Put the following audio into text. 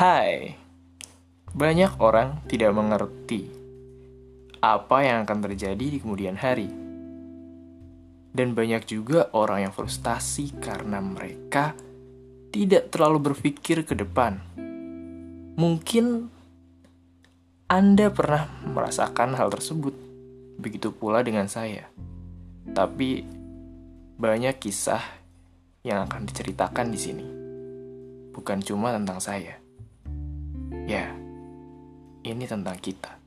Hai, banyak orang tidak mengerti apa yang akan terjadi di kemudian hari. Dan banyak juga orang yang frustasi karena mereka tidak terlalu berpikir ke depan. Mungkin Anda pernah merasakan hal tersebut, begitu pula dengan saya. Tapi banyak kisah yang akan diceritakan di sini, bukan cuma tentang saya. Ya, ini tentang kita.